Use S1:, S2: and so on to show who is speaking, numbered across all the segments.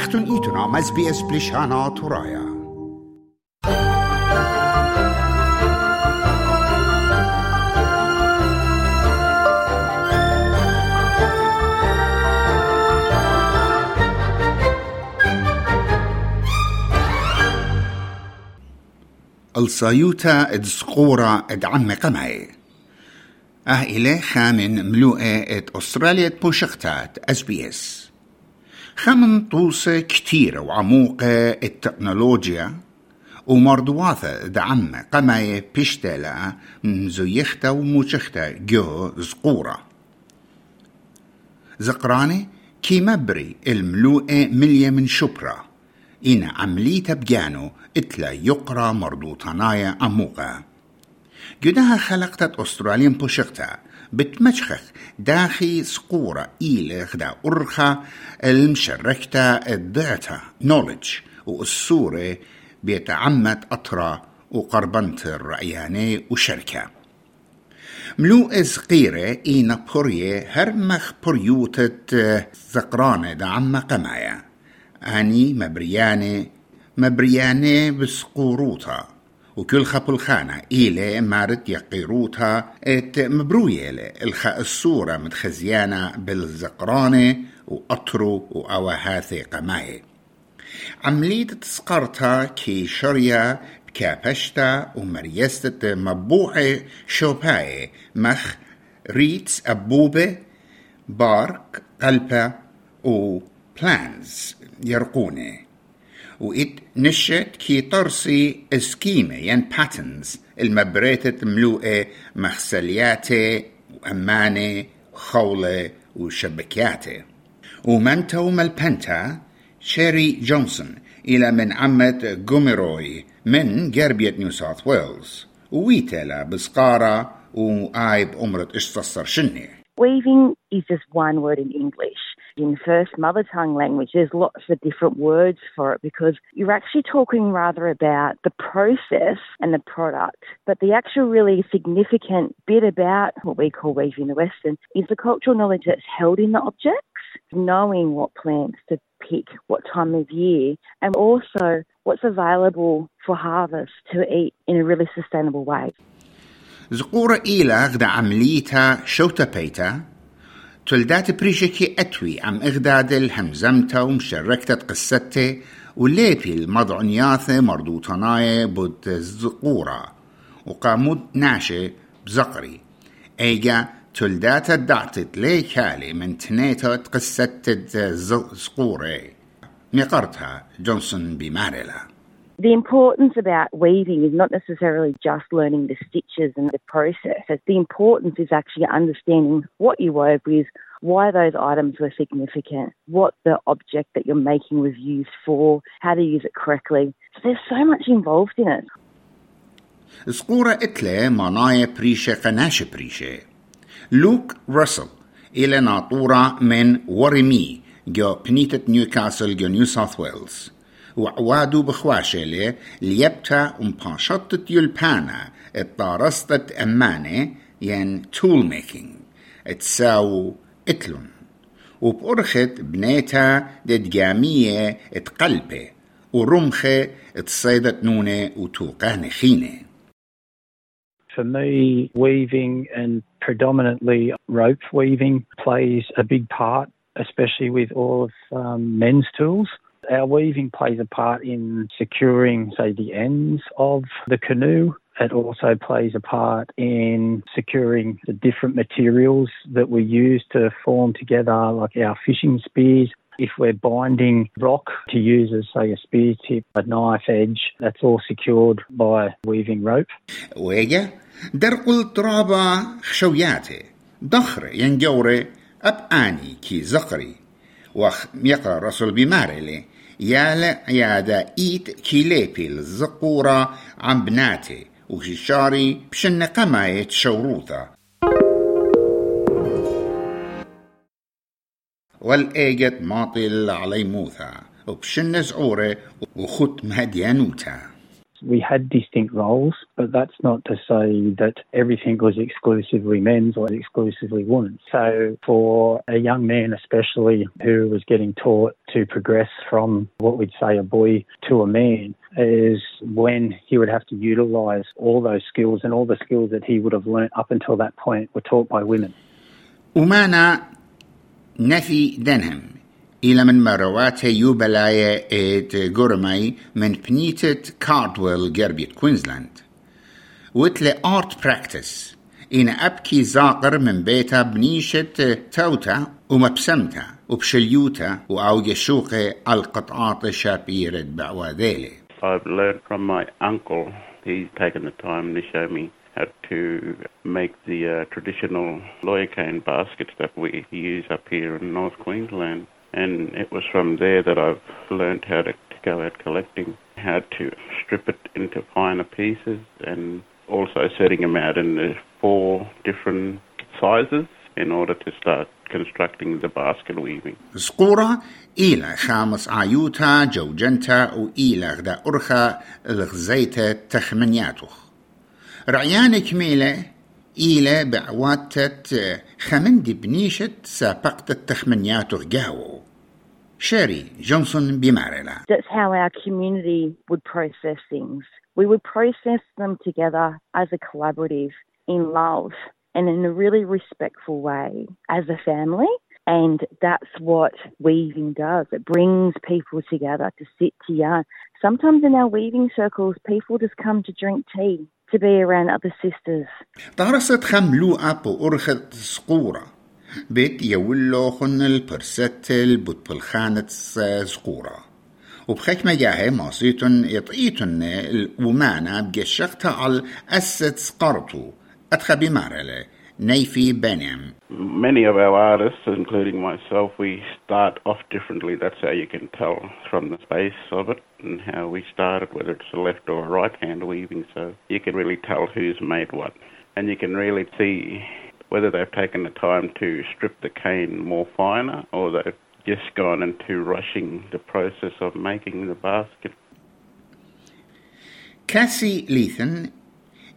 S1: اختون ايتونا مز بي اس بلشانا ترايا الصيوتا اد سقورة اد عم قمعي. أه إلي خامن ملوءة اد أستراليا بوشختات اس بي اس خامن طوسة كتيرة وعموقة التكنولوجيا ومرضواثة دعم قمعي بيشتلا مزيختا وموشختا جو زقورة. زقراني كي مبري الملوءة مليا من شبرة إن عمليتا بجانو إتلا يقرأ مردوطانايا عموقا جدها خلقتت أستراليا بوشقتا بتمشخخ داخي سقورة إلى غدا أرخا المشركتا الداتا نولج والصورة بيتعمد أطرا وقربنت الرأياني وشركة. ملوء صغيرة إينا بورية هرمخ بوريوتة زقرانة دا عم قمايا. أني مبرياني مبرياني بسقوروطة وكل خبل خانة إيلي مارت يقيروتا إت مبرويلة إلخا الصورة متخزيانة بالزقرانة وأطرو وأواهاثي قماي عملية تسقرتا كي شريا بكابشتا ومريستة مبوحة شوباي مخ ريتس أبوبة بارك قلبة و بلانز يرقوني. وإت نشت كي طرسي إسكيمة ين باتنز المبريتة ملوءة مخسلياتي وأمانة خولة وشبكياتي ومنتو ملبنتا شيري جونسون إلى من عمة جوميروي من قربية نيو ساوث ويلز. وويتلا بسقارة وآيب أمرة إشتصر شني
S2: Weaving is just one word in English. In first mother tongue language, there's lots of different words for it because you're actually talking rather about the process and the product. But the actual really significant bit about what we call weaving the Western is the cultural knowledge that's held in the objects, knowing what plants to pick, what time of year, and also what's available for harvest to eat in a really sustainable way.
S1: زقورة إيلا غدا عمليتا شوتا بيتا تلدات بريشكي أتوي عم إغداد الهمزمتا ومشركتا قصتي وليبي المضعنياثة مردوطناية بود زقورة وقامود ناشي بزقري. إيجا تلدات دعتت لي كالي من تنيتا قصة زقورة مقرتها جونسون بماريلا
S2: The importance about weaving is not necessarily just learning the stitches and the process. The importance is actually understanding what you wove with, why those items were significant, what the object that you're making was used for, how to use it correctly. So there's so much involved in it.
S1: سقورة etle منايا بريشة قناشة بريشة لوك راسل إلى ناطورة men Worimi gyo بنيتة Newcastle gyo New South Wales. وعوادو بخواشلة ليبتا ومباشطة يلبانا الطارستة أمانة ين تول ميكينج تساو إتلون وبأرخت بنيتا ددقامية اتقلبة ورمخة تصيدت نونة وتوقع نخينة
S3: For me, weaving and predominantly rope weaving plays a big part, especially with all of um, men's tools. Our weaving plays a part in securing, say, the ends of the canoe. It also plays a part in securing the different materials that we use to form together, like our fishing spears. If we're binding rock to use as, say, a spear tip, a knife edge, that's all secured by weaving rope.
S1: ويجا درقل ترابا خشوياتي ضخرة ينجوري أباني كي زقري وخ يقرأ رسول بمارلي. يالا يادا إيت كيليبي الزقورة عم بناتي وشاري بشن قماية شوروطة والإيجت ماطل علي موثا وبشن زعورة وخت مهديانوتا.
S3: We had distinct roles, but that's not to say that everything was exclusively men's or exclusively women's. So for a young man especially who was getting taught to progress from what we'd say a boy to a man is when he would have to utilise all those skills and all the skills that he would have learnt up until that point were taught by women.
S1: ومانا نفي دنهم إلى من مروات يوبلايا إت جورماي من بنيتة كاردويل جربيت كوينزلاند وتلي آرت براكتس إن أبكي زاقر من بيتا بنيشة توتا ومبسمتا وبشليوتا وأوجي شوقي القطعات شابيرة بعواديلي
S4: I've learned from my uncle. He's taken the time to show me how to make the uh, traditional lawyer cane baskets that we use up here in North Queensland. And it was from there that I've learned how to, to go out collecting, how to strip it into finer pieces, and also setting them out in the four different sizes in order to start constructing the basket weaving.
S1: سقورة إلى خامس عيوتا جوجنتا وإلى غدا أرخا الغزيتا تخمنياتوخ رعيان كميلة إلى بعواتة خمندي بنيشة سابقت التخمنياتوخ جاوو شيري جونسون بمارلا
S2: That's how our community would process things. We would process them together as a collaborative in love and in a really respectful way as a family. And that's what weaving does. It brings people together to sit to yarn. Sometimes in our weaving circles, people just come to drink tea, to be around other sisters.
S1: طارست خملو أبو أرخت سقورة بيت يولو خن البرستل بوت بالخانة سقورة وبخيك مجاهي ماسيتن يطئيتن ومانا بجشقتا على أسد سقرتو أتخبي بمارلة نيفي بنيم
S4: Many of our artists, including myself, we start off differently. That's how you can tell from the space of it and how we started, whether it's a left or a right hand weaving. So you can really tell who's made what. And you can really see whether they've taken the time to strip the cane more finer or they've just gone into rushing the process of making the basket.
S1: Cassie Leatham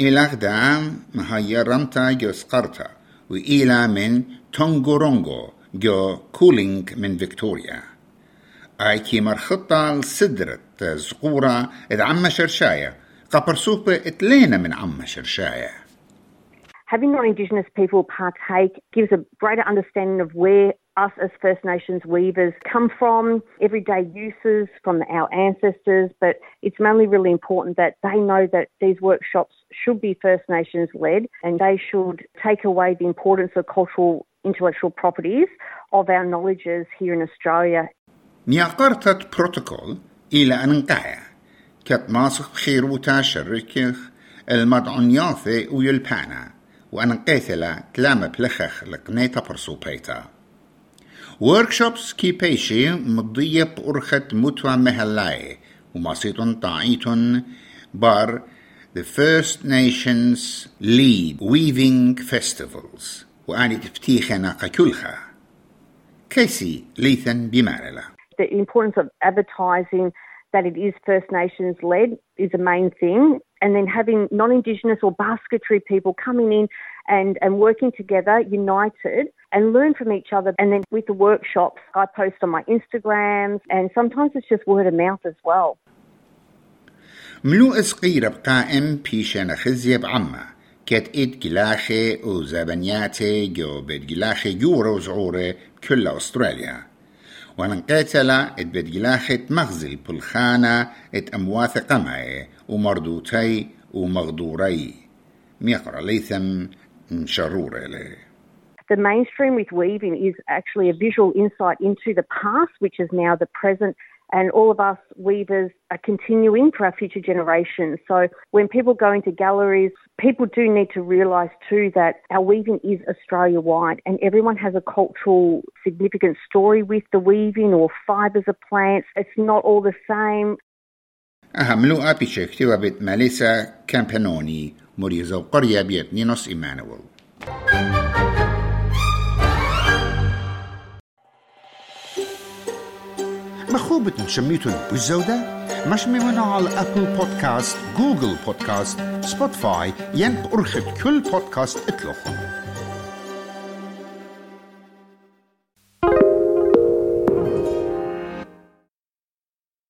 S1: إلى دام مهيا رمتا جو سقرتا وإلى من تونغورونغو جو كولينغ من فيكتوريا أي كي مرخطة صدرت زقورة إذ عم شرشاية قبر سوبة
S5: having non-Indigenous people partake gives a greater understanding of where us as First Nations weavers come from, everyday uses from our ancestors, but it's mainly really important that they know that these workshops should be First Nations led and they should take away the importance of cultural intellectual properties of our knowledges here in Australia.
S1: ميقرتت بروتوكول إلى أن انقايا كت ماسخ بخيروتا شركخ المدعنياثي ويلبانا وأن قيثلا تلامة بلخخ لقنيتا برسوبيتا وركشوبس كي بيشي مضية بأرخة متوى مهلاي وماسيتون طاعيتون بار The First Nations Lead Weaving Festivals وأني تفتيخنا قكلها كيسي ليثن بمارلا.
S5: The importance of advertising that it is First Nations led is a main thing. And then having non Indigenous or basketry people coming in and, and working together, united, and learn from each other. And then with the workshops, I post on my Instagrams, and sometimes it's just word of mouth as well.
S1: ملو اسقيرة بقائم بيشان خزية بعمة كت إد جلاخي وزابنياتي جو بيد جلاخي جورو وزعورة كل أستراليا وننقيتلا إد بيد جلاخي مغزل بالخانة إد أمواث قمعي ومردوتي ومغدوري ميقرا ليثم مشرورة لي
S5: The mainstream with weaving is actually a visual insight into the past, which is now the present, and all of us weavers are continuing for our future generations. So when people go into galleries, people do need to realise too that our weaving is Australia wide and everyone has a cultural significant story with the weaving or fibres of plants. It's not all the same.
S1: أهم لو أبي شكتوا بيت ماليسا كامبانوني مريزة وقرية بيت نينوس إيمانويل مخوبة شميتون بالزودة مش من على أبل بودكاست جوجل بودكاست سبوتفاي ين أرخد كل بودكاست اطلقهم